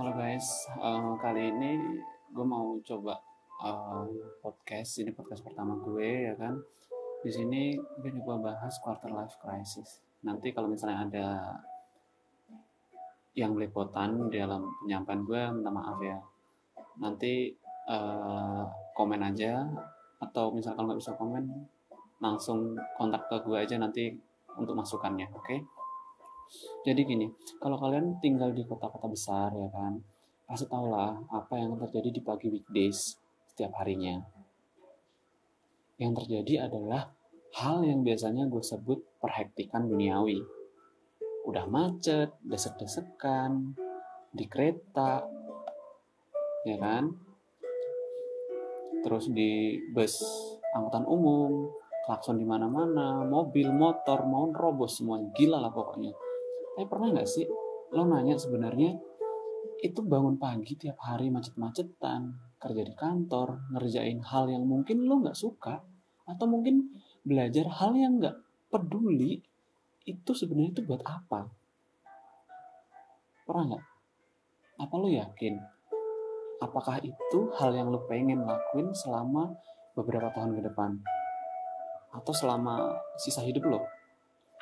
Halo guys, uh, kali ini gue mau coba uh, podcast. Ini podcast pertama gue ya kan. Di sini gue coba bahas quarter life crisis. Nanti kalau misalnya ada yang belepotan dalam penyampaian gue, minta maaf ya. Nanti uh, komen aja atau misalnya kalau nggak bisa komen langsung kontak ke gue aja nanti untuk masukannya, oke? Okay? Jadi gini, kalau kalian tinggal di kota-kota besar ya kan, pasti tahulah apa yang terjadi di pagi weekdays setiap harinya. Yang terjadi adalah hal yang biasanya gue sebut perhektikan duniawi. Udah macet, desek-desekan, di kereta, ya kan? Terus di bus angkutan umum, klakson di mana-mana, mobil, motor, mau robos semuanya, gila lah pokoknya tapi pernah nggak sih lo nanya sebenarnya itu bangun pagi tiap hari macet-macetan, kerja di kantor, ngerjain hal yang mungkin lo nggak suka, atau mungkin belajar hal yang nggak peduli, itu sebenarnya itu buat apa? Pernah nggak? Apa lo yakin? Apakah itu hal yang lo pengen lakuin selama beberapa tahun ke depan? Atau selama sisa hidup lo?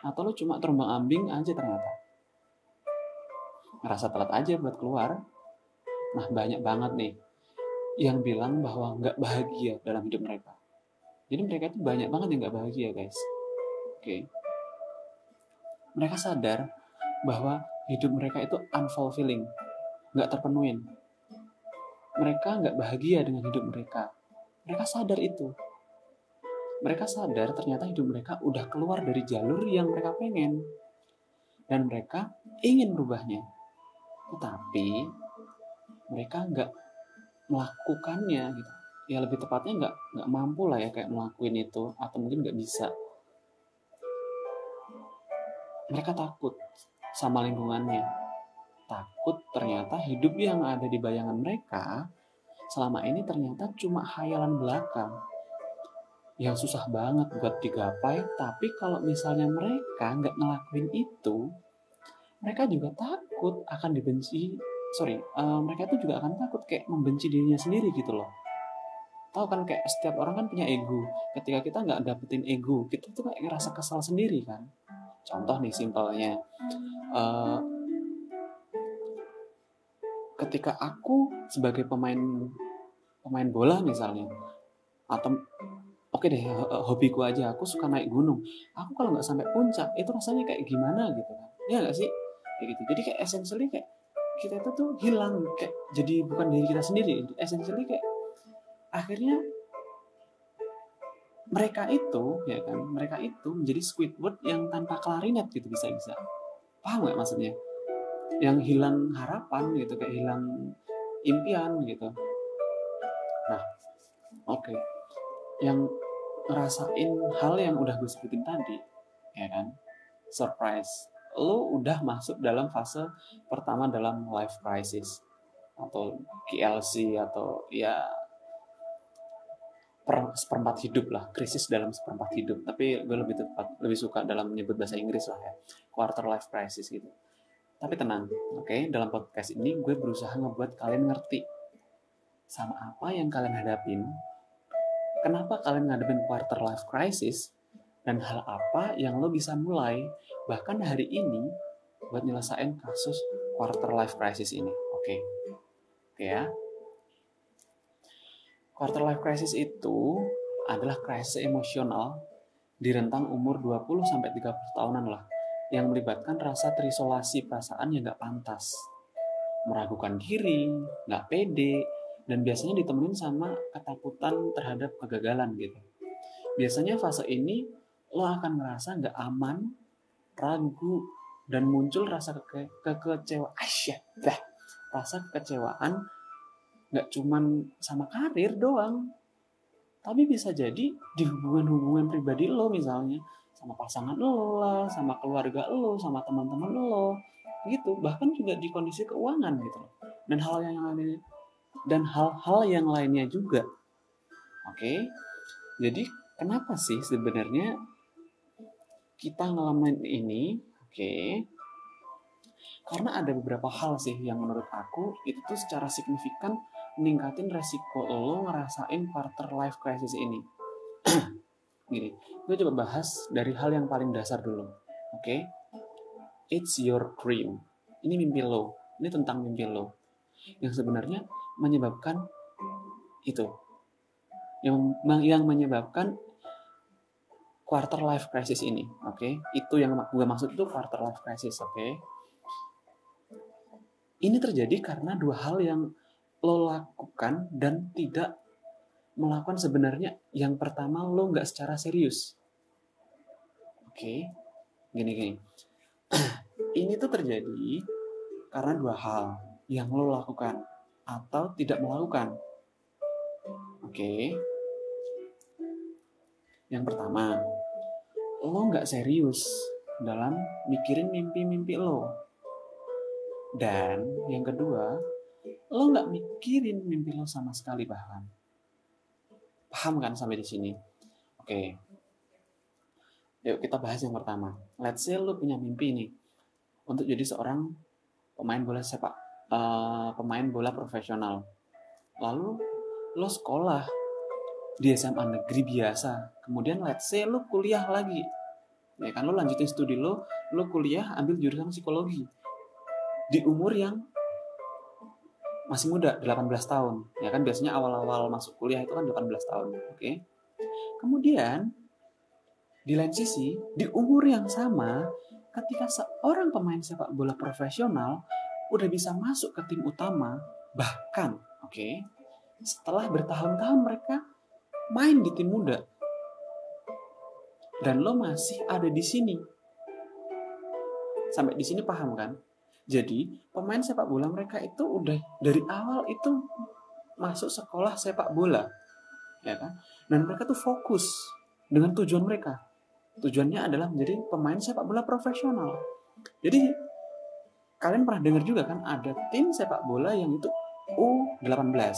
Atau lo cuma terbang ambing aja ternyata? Ngerasa telat aja buat keluar. Nah banyak banget nih yang bilang bahwa nggak bahagia dalam hidup mereka. Jadi mereka itu banyak banget yang nggak bahagia guys. Oke. Mereka sadar bahwa hidup mereka itu unfulfilling, nggak terpenuhin. Mereka nggak bahagia dengan hidup mereka. Mereka sadar itu. Mereka sadar ternyata hidup mereka udah keluar dari jalur yang mereka pengen. Dan mereka ingin merubahnya tetapi mereka nggak melakukannya gitu. Ya lebih tepatnya nggak nggak mampu lah ya kayak melakukan itu atau mungkin nggak bisa. Mereka takut sama lingkungannya. Takut ternyata hidup yang ada di bayangan mereka selama ini ternyata cuma hayalan belakang. Yang susah banget buat digapai tapi kalau misalnya mereka nggak ngelakuin itu mereka juga takut akan dibenci sorry uh, mereka itu juga akan takut kayak membenci dirinya sendiri gitu loh. Tahu kan kayak setiap orang kan punya ego. Ketika kita nggak dapetin ego kita tuh kayak ngerasa kesal sendiri kan. Contoh nih simpelnya uh, ketika aku sebagai pemain pemain bola misalnya atau oke okay deh hobiku aja aku suka naik gunung. Aku kalau nggak sampai puncak itu rasanya kayak gimana gitu kan? Ya nggak sih kayak gitu. Jadi kayak essentially kayak kita itu tuh hilang kayak jadi bukan diri kita sendiri. Essentially kayak akhirnya mereka itu ya kan mereka itu menjadi Squidward yang tanpa klarinet gitu bisa bisa paham nggak maksudnya? Yang hilang harapan gitu kayak hilang impian gitu. Nah oke. Okay. yang ngerasain hal yang udah gue sebutin tadi ya kan? Surprise lo udah masuk dalam fase pertama dalam life crisis atau KLC atau ya per, seperempat hidup lah krisis dalam seperempat hidup tapi gue lebih tepat lebih suka dalam menyebut bahasa Inggris lah ya quarter life crisis gitu tapi tenang oke okay? dalam podcast ini gue berusaha ngebuat kalian ngerti sama apa yang kalian hadapin kenapa kalian ngadepin quarter life crisis dan hal apa yang lo bisa mulai bahkan hari ini buat nyelesain kasus quarter life crisis ini. Oke. Okay. Oke okay, ya. Quarter life crisis itu adalah krisis emosional di rentang umur 20 sampai 30 tahunan lah yang melibatkan rasa terisolasi perasaan yang gak pantas, meragukan diri, gak pede, dan biasanya ditemenin sama ketakutan terhadap kegagalan gitu. Biasanya fase ini lo akan ngerasa nggak aman, ragu, dan muncul rasa ke kekecewaan. Asyik, dah. Rasa kekecewaan nggak cuman sama karir doang, tapi bisa jadi di hubungan-hubungan pribadi lo misalnya sama pasangan lo lah, sama keluarga lo, sama teman-teman lo, gitu. Bahkan juga di kondisi keuangan gitu. Dan hal yang lainnya dan hal-hal yang lainnya juga. Oke. Okay? Jadi kenapa sih sebenarnya kita ngalamin ini, oke. Okay. Karena ada beberapa hal sih yang menurut aku itu tuh secara signifikan meningkatin resiko lo ngerasain quarter life crisis ini. Gini, gue coba bahas dari hal yang paling dasar dulu. Oke? Okay? It's your dream. Ini mimpi lo. Ini tentang mimpi lo. Yang sebenarnya menyebabkan itu. Yang yang menyebabkan quarter life crisis ini, oke? Okay? Itu yang gue maksud itu quarter life crisis, oke? Okay? Ini terjadi karena dua hal yang lo lakukan dan tidak melakukan sebenarnya yang pertama lo nggak secara serius. Oke, okay? gini-gini. ini tuh terjadi karena dua hal yang lo lakukan atau tidak melakukan. Oke. Okay? Yang pertama, lo nggak serius dalam mikirin mimpi-mimpi lo. Dan yang kedua, lo nggak mikirin mimpi lo sama sekali bahkan. Paham kan sampai di sini? Oke. Yuk kita bahas yang pertama. Let's say lo punya mimpi nih untuk jadi seorang pemain bola sepak, uh, pemain bola profesional. Lalu lo sekolah di SMA negeri biasa. Kemudian let's say lo kuliah lagi. Ya kan lo lanjutin studi lo, lo kuliah ambil jurusan psikologi di umur yang masih muda, 18 tahun. Ya kan biasanya awal-awal masuk kuliah itu kan 18 tahun, oke? Okay? Kemudian di lain sisi, di umur yang sama, ketika seorang pemain sepak bola profesional udah bisa masuk ke tim utama, bahkan, oke, okay, setelah bertahun-tahun mereka main di tim muda, dan lo masih ada di sini. Sampai di sini paham kan? Jadi pemain sepak bola mereka itu udah dari awal itu masuk sekolah sepak bola, ya kan? Dan mereka tuh fokus dengan tujuan mereka. Tujuannya adalah menjadi pemain sepak bola profesional. Jadi kalian pernah dengar juga kan ada tim sepak bola yang itu U18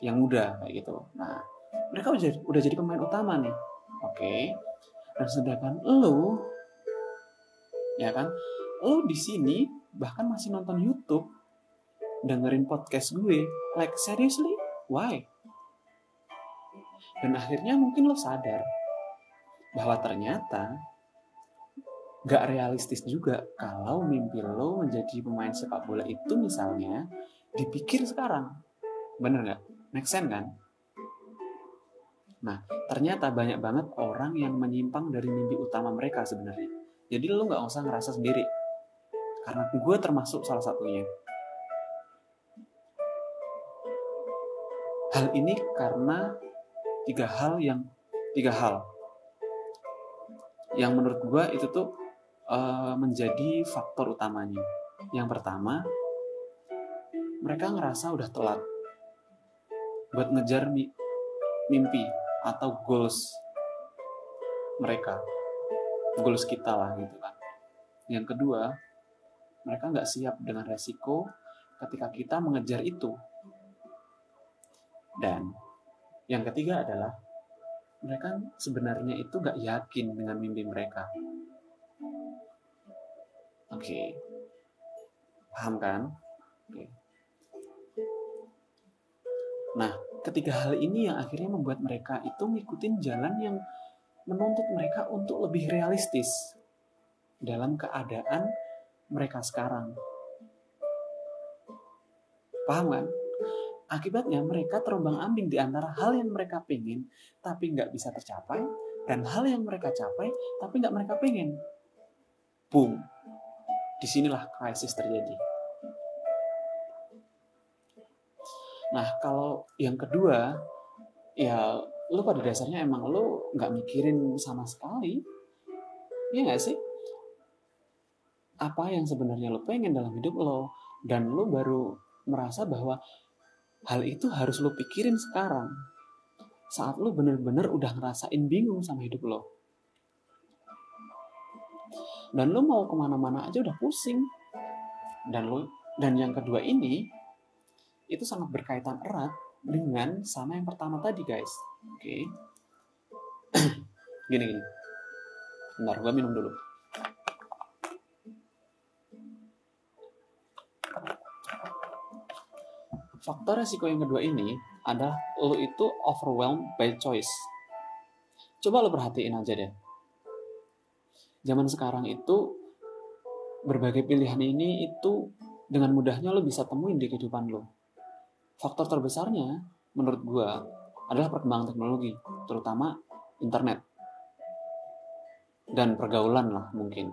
yang muda kayak gitu. Nah, mereka udah, udah jadi pemain utama nih. Oke. Dan sedangkan lo ya kan, lo di sini bahkan masih nonton YouTube, dengerin podcast gue. Like, seriously? Why? Dan akhirnya mungkin lo sadar bahwa ternyata gak realistis juga kalau mimpi lo menjadi pemain sepak bola itu misalnya dipikir sekarang. Bener gak? Make sense kan? Nah, ternyata banyak banget orang yang menyimpang dari mimpi utama mereka sebenarnya. Jadi lo gak usah ngerasa sendiri karena gue termasuk salah satunya. Hal ini karena tiga hal yang tiga hal yang menurut gue itu tuh uh, menjadi faktor utamanya. Yang pertama, mereka ngerasa udah telat buat ngejar mimpi atau goals mereka, goals kita lah gitu kan. Yang kedua, mereka nggak siap dengan resiko ketika kita mengejar itu. Dan yang ketiga adalah mereka sebenarnya itu nggak yakin dengan mimpi mereka. Oke, okay. paham kan? Oke. Okay. Nah, ketiga hal ini yang akhirnya membuat mereka itu ngikutin jalan yang menuntut mereka untuk lebih realistis dalam keadaan mereka sekarang. Paham kan? Akibatnya mereka terombang ambing di antara hal yang mereka pengen tapi nggak bisa tercapai dan hal yang mereka capai tapi nggak mereka pengen. Boom. Di sinilah krisis terjadi. Nah kalau yang kedua ya lu pada dasarnya emang lu nggak mikirin sama sekali. Iya nggak sih? apa yang sebenarnya lo pengen dalam hidup lo dan lo baru merasa bahwa hal itu harus lo pikirin sekarang saat lo bener-bener udah ngerasain bingung sama hidup lo dan lo mau ke mana-mana aja udah pusing dan lo dan yang kedua ini itu sangat berkaitan erat dengan sama yang pertama tadi guys oke okay. gini gini bentar gue minum dulu faktor resiko yang kedua ini adalah lo itu overwhelmed by choice. Coba lo perhatiin aja deh. Zaman sekarang itu berbagai pilihan ini itu dengan mudahnya lo bisa temuin di kehidupan lo. Faktor terbesarnya menurut gua adalah perkembangan teknologi, terutama internet dan pergaulan lah mungkin,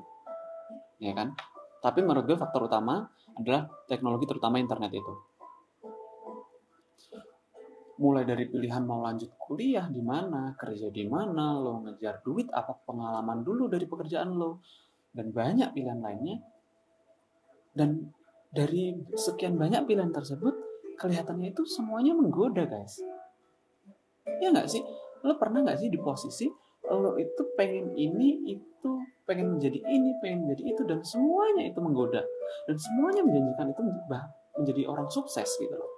ya kan? Tapi menurut gue faktor utama adalah teknologi terutama internet itu mulai dari pilihan mau lanjut kuliah di mana, kerja di mana, lo ngejar duit, apa pengalaman dulu dari pekerjaan lo, dan banyak pilihan lainnya. Dan dari sekian banyak pilihan tersebut, kelihatannya itu semuanya menggoda, guys. Ya nggak sih? Lo pernah nggak sih di posisi lo itu pengen ini, itu pengen menjadi ini, pengen menjadi itu, dan semuanya itu menggoda. Dan semuanya menjanjikan itu menjadi orang sukses gitu loh.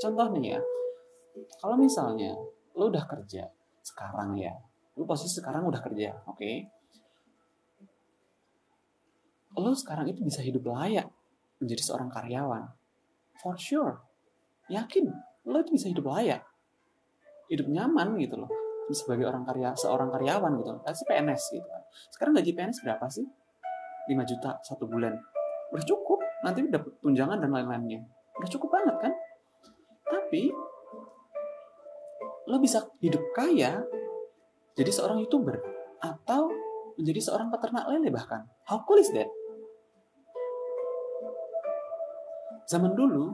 Contoh nih ya, kalau misalnya lo udah kerja sekarang ya, lo posisi sekarang udah kerja, oke? Okay? Lo sekarang itu bisa hidup layak menjadi seorang karyawan, for sure. Yakin, lo itu bisa hidup layak, hidup nyaman gitu loh. Sebagai orang karya seorang karyawan gitu kasih PNS gitu kan. Sekarang gaji PNS berapa sih? 5 juta satu bulan. Udah cukup. Nanti dapat tunjangan dan lain-lainnya. Udah cukup banget kan? Tapi lo bisa hidup kaya jadi seorang youtuber atau menjadi seorang peternak lele bahkan. How cool is that? Zaman dulu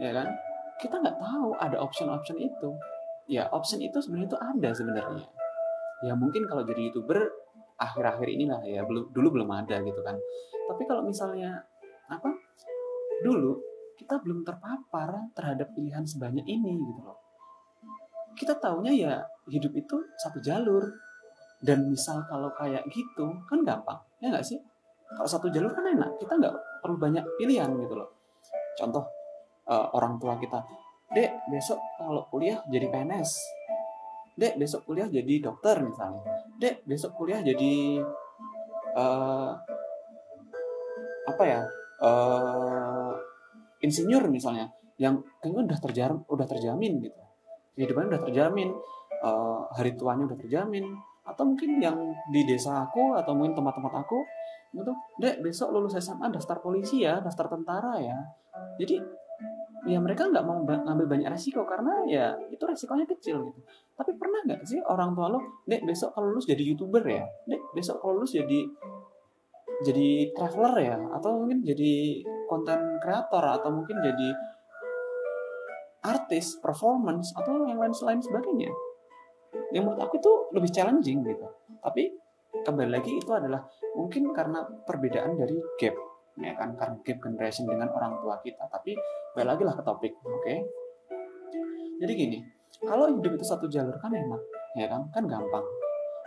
ya kan kita nggak tahu ada option-option itu. Ya option itu sebenarnya itu ada sebenarnya. Ya mungkin kalau jadi youtuber akhir-akhir inilah ya belum dulu belum ada gitu kan. Tapi kalau misalnya apa dulu kita belum terpapar terhadap pilihan sebanyak ini gitu loh. Kita taunya ya hidup itu satu jalur. Dan misal kalau kayak gitu kan gampang ya nggak sih? Kalau satu jalur kan enak kita nggak perlu banyak pilihan gitu loh. Contoh uh, orang tua kita dek besok kalau kuliah jadi PNS dek besok kuliah jadi dokter misalnya. Dek besok kuliah jadi uh, apa ya uh, insinyur misalnya yang kayaknya udah terjamin udah terjamin gitu. Kehidupannya udah terjamin uh, hari tuanya udah terjamin. Atau mungkin yang di desa aku atau mungkin tempat-tempat aku itu dek besok lulus SMA daftar polisi ya daftar tentara ya. Jadi ya mereka nggak mau ngambil banyak resiko karena ya itu resikonya kecil gitu tapi pernah nggak sih orang tua lo dek besok kalau lulus jadi youtuber ya dek besok kalau lulus jadi jadi traveler ya atau mungkin jadi konten kreator atau mungkin jadi artis, performance, atau yang lain selain sebagainya. Yang menurut aku itu lebih challenging gitu. Tapi kembali lagi itu adalah mungkin karena perbedaan dari gap, ya kan? Karena gap generation dengan orang tua kita. Tapi balik lagi lah ke topik, oke? Okay? Jadi gini, kalau hidup itu satu jalur kan enak, ya kan? Kan gampang.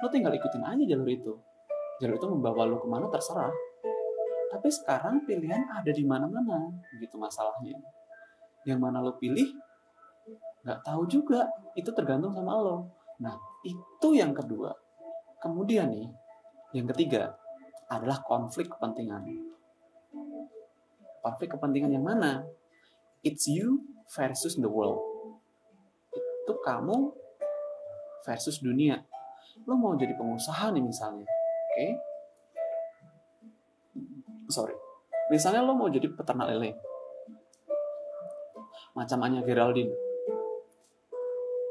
Lo tinggal ikutin aja jalur itu. Jalur itu membawa lo ke mana terserah. Tapi sekarang pilihan ada di mana-mana, gitu masalahnya. Yang mana lo pilih, nggak tahu juga itu tergantung sama lo nah itu yang kedua kemudian nih yang ketiga adalah konflik kepentingan konflik kepentingan yang mana? It's you versus the world. Itu kamu versus dunia. Lo mau jadi pengusaha nih misalnya oke? Okay? sorry. Misalnya lo mau jadi peternak lele. Macam Anya Geraldine.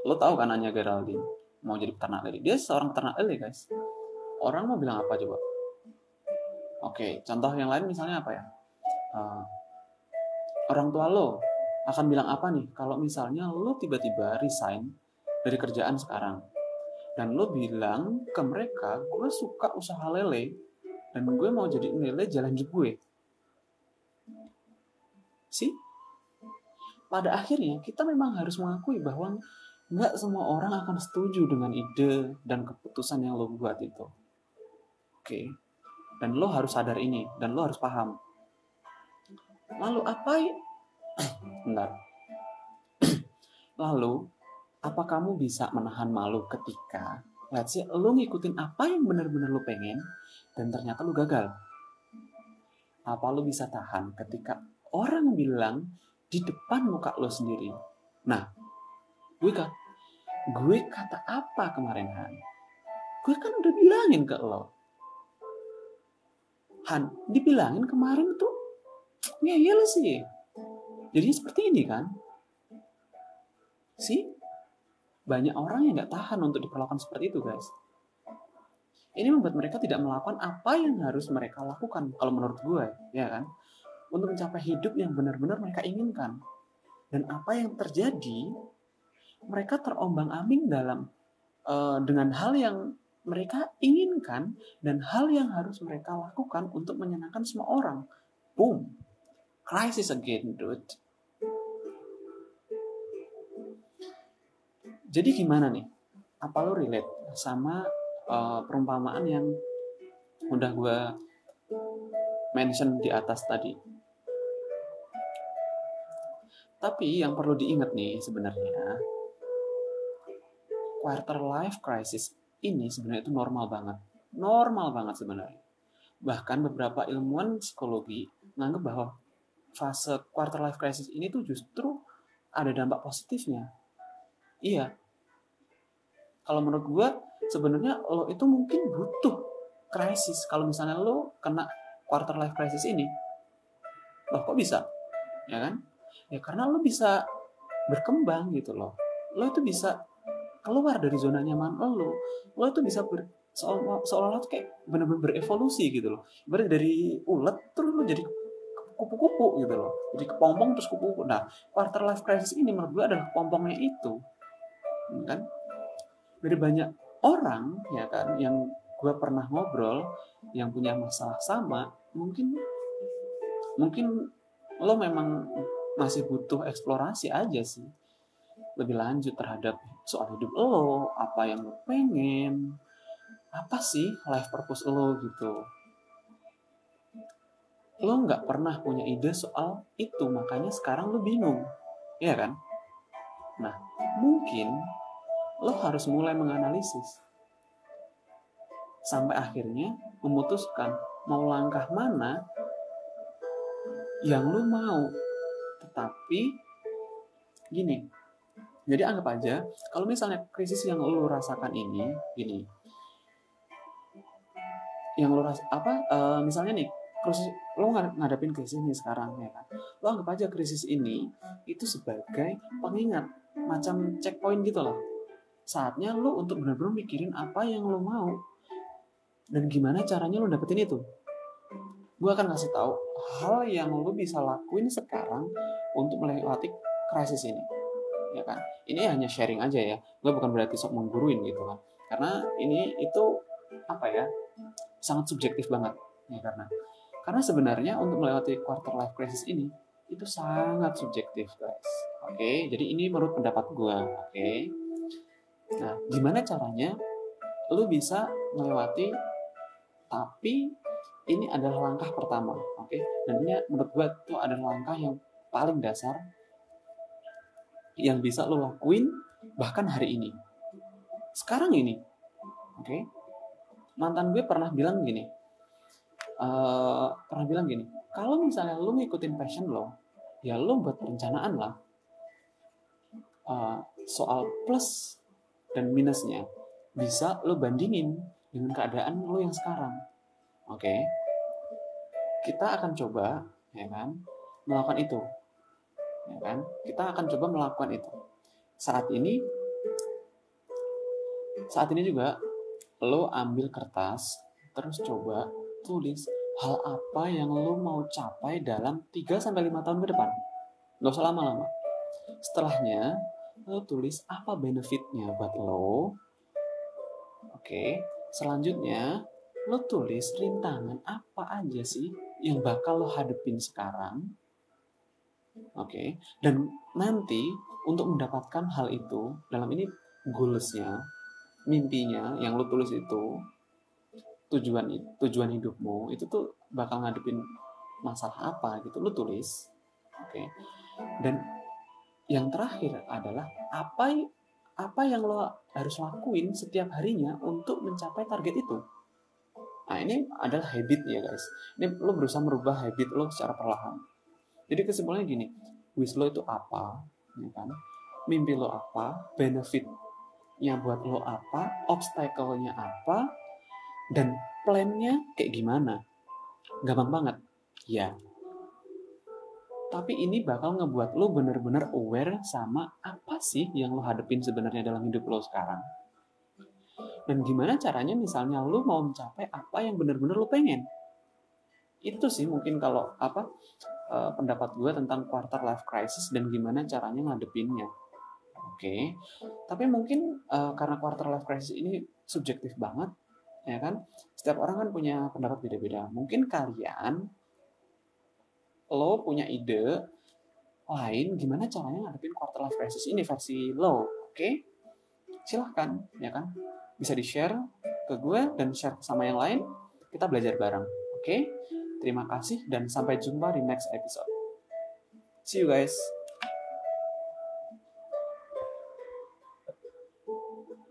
Lo tahu kan Anya Geraldine mau jadi peternak lele? Dia seorang peternak lele guys. Orang mau bilang apa coba? Oke contoh yang lain misalnya apa ya uh, orang tua lo akan bilang apa nih kalau misalnya lo tiba-tiba resign dari kerjaan sekarang dan lo bilang ke mereka gue suka usaha lele dan gue mau jadi lele jalan hidup gue sih pada akhirnya kita memang harus mengakui bahwa nggak semua orang akan setuju dengan ide dan keputusan yang lo buat itu. Oke. Dan lo harus sadar ini dan lo harus paham. Lalu apa Bentar. Lalu apa kamu bisa menahan malu ketika let's say lo ngikutin apa yang benar-benar lo pengen dan ternyata lo gagal? Apa lo bisa tahan ketika orang bilang di depan muka lo sendiri. Nah, gue kan, gue kata apa kemarin Han? Gue kan udah bilangin ke lo. Han, dibilangin kemarin tuh ngeyel sih. Jadi seperti ini kan. Sih, banyak orang yang nggak tahan untuk diperlakukan seperti itu guys. Ini membuat mereka tidak melakukan apa yang harus mereka lakukan kalau menurut gue, ya kan? Untuk mencapai hidup yang benar-benar mereka inginkan. Dan apa yang terjadi, mereka terombang-ambing dalam uh, dengan hal yang mereka inginkan dan hal yang harus mereka lakukan untuk menyenangkan semua orang. Boom. Crisis again, dude. Jadi gimana nih? Apa lo relate sama uh, perumpamaan yang udah gue mention di atas tadi? Tapi yang perlu diingat nih sebenarnya, quarter life crisis ini sebenarnya itu normal banget. Normal banget sebenarnya. Bahkan beberapa ilmuwan psikologi menganggap bahwa fase quarter life crisis ini tuh justru ada dampak positifnya. Iya. Kalau menurut gue sebenarnya lo itu mungkin butuh krisis. Kalau misalnya lo kena quarter life crisis ini, loh kok bisa? Ya kan? Ya karena lo bisa berkembang gitu loh. Lo itu bisa keluar dari zona nyaman lo lo itu bisa ber, seolah-olah kayak benar-benar berevolusi gitu loh berarti dari ulet terus lo jadi kupu-kupu gitu loh. Jadi kepompong terus kupu-kupu. Nah quarter life crisis ini menurut gue adalah kepompongnya itu kan? Dari banyak orang ya kan yang gue pernah ngobrol yang punya masalah sama mungkin mungkin lo memang masih butuh eksplorasi aja sih. Lebih lanjut terhadap soal hidup lo, apa yang lo pengen, apa sih life purpose lo gitu. Lo nggak pernah punya ide soal itu, makanya sekarang lo bingung, ya kan? Nah, mungkin lo harus mulai menganalisis sampai akhirnya memutuskan mau langkah mana yang lo mau. Tetapi gini, jadi anggap aja kalau misalnya krisis yang lo rasakan ini gini. Yang lo ras apa uh, misalnya nih krisis lo ngadapin krisis ini sekarang ya kan. Lo anggap aja krisis ini itu sebagai pengingat macam checkpoint gitu loh. Saatnya lo untuk benar-benar mikirin apa yang lo mau dan gimana caranya lo dapetin itu. Gue akan kasih tahu hal yang lo bisa lakuin sekarang untuk melewati krisis ini ya kan ini hanya sharing aja ya gue bukan berarti sok mengguruin gitu kan karena ini itu apa ya sangat subjektif banget ya karena karena sebenarnya untuk melewati quarter life crisis ini itu sangat subjektif guys oke jadi ini menurut pendapat gue oke nah gimana caranya lu bisa melewati tapi ini adalah langkah pertama oke okay? dan ini menurut gue itu adalah langkah yang paling dasar yang bisa lo lakuin bahkan hari ini. Sekarang ini, oke? Okay? Mantan gue pernah bilang gini, uh, pernah bilang gini, kalau misalnya lo ngikutin passion lo, ya lo buat perencanaan lah uh, soal plus dan minusnya bisa lo bandingin dengan keadaan lo yang sekarang. Oke, okay? kita akan coba, ya kan, melakukan itu ya kan? Kita akan coba melakukan itu. Saat ini, saat ini juga lo ambil kertas, terus coba tulis hal apa yang lo mau capai dalam 3 sampai 5 tahun ke depan. Gak usah lama-lama. Setelahnya, lo tulis apa benefitnya buat lo. Oke, selanjutnya lo tulis rintangan apa aja sih yang bakal lo hadepin sekarang Oke, dan nanti untuk mendapatkan hal itu dalam ini goalsnya, mimpinya yang lo tulis itu tujuan tujuan hidupmu itu tuh bakal ngadepin masalah apa gitu lo tulis, oke. Okay. Dan yang terakhir adalah apa apa yang lo harus lakuin setiap harinya untuk mencapai target itu. Nah ini adalah habit ya guys. Ini lo berusaha merubah habit lo secara perlahan jadi kesimpulannya gini, wish lo itu apa ya kan mimpi lo apa benefitnya buat lo apa obstacle-nya apa dan plan-nya kayak gimana gampang banget ya tapi ini bakal ngebuat lo bener-bener aware sama apa sih yang lo hadepin sebenarnya dalam hidup lo sekarang. Dan gimana caranya misalnya lo mau mencapai apa yang bener-bener lo pengen. Itu sih mungkin kalau apa uh, pendapat gue tentang quarter life crisis dan gimana caranya ngadepinnya. Oke, okay. tapi mungkin uh, karena quarter life crisis ini subjektif banget, ya kan? Setiap orang kan punya pendapat beda-beda. Mungkin kalian lo punya ide lain gimana caranya ngadepin quarter life crisis ini versi lo, oke? Okay? Silahkan, ya kan? Bisa di-share ke gue dan share sama yang lain. Kita belajar bareng, oke? Okay? Terima kasih dan sampai jumpa di next episode. See you guys.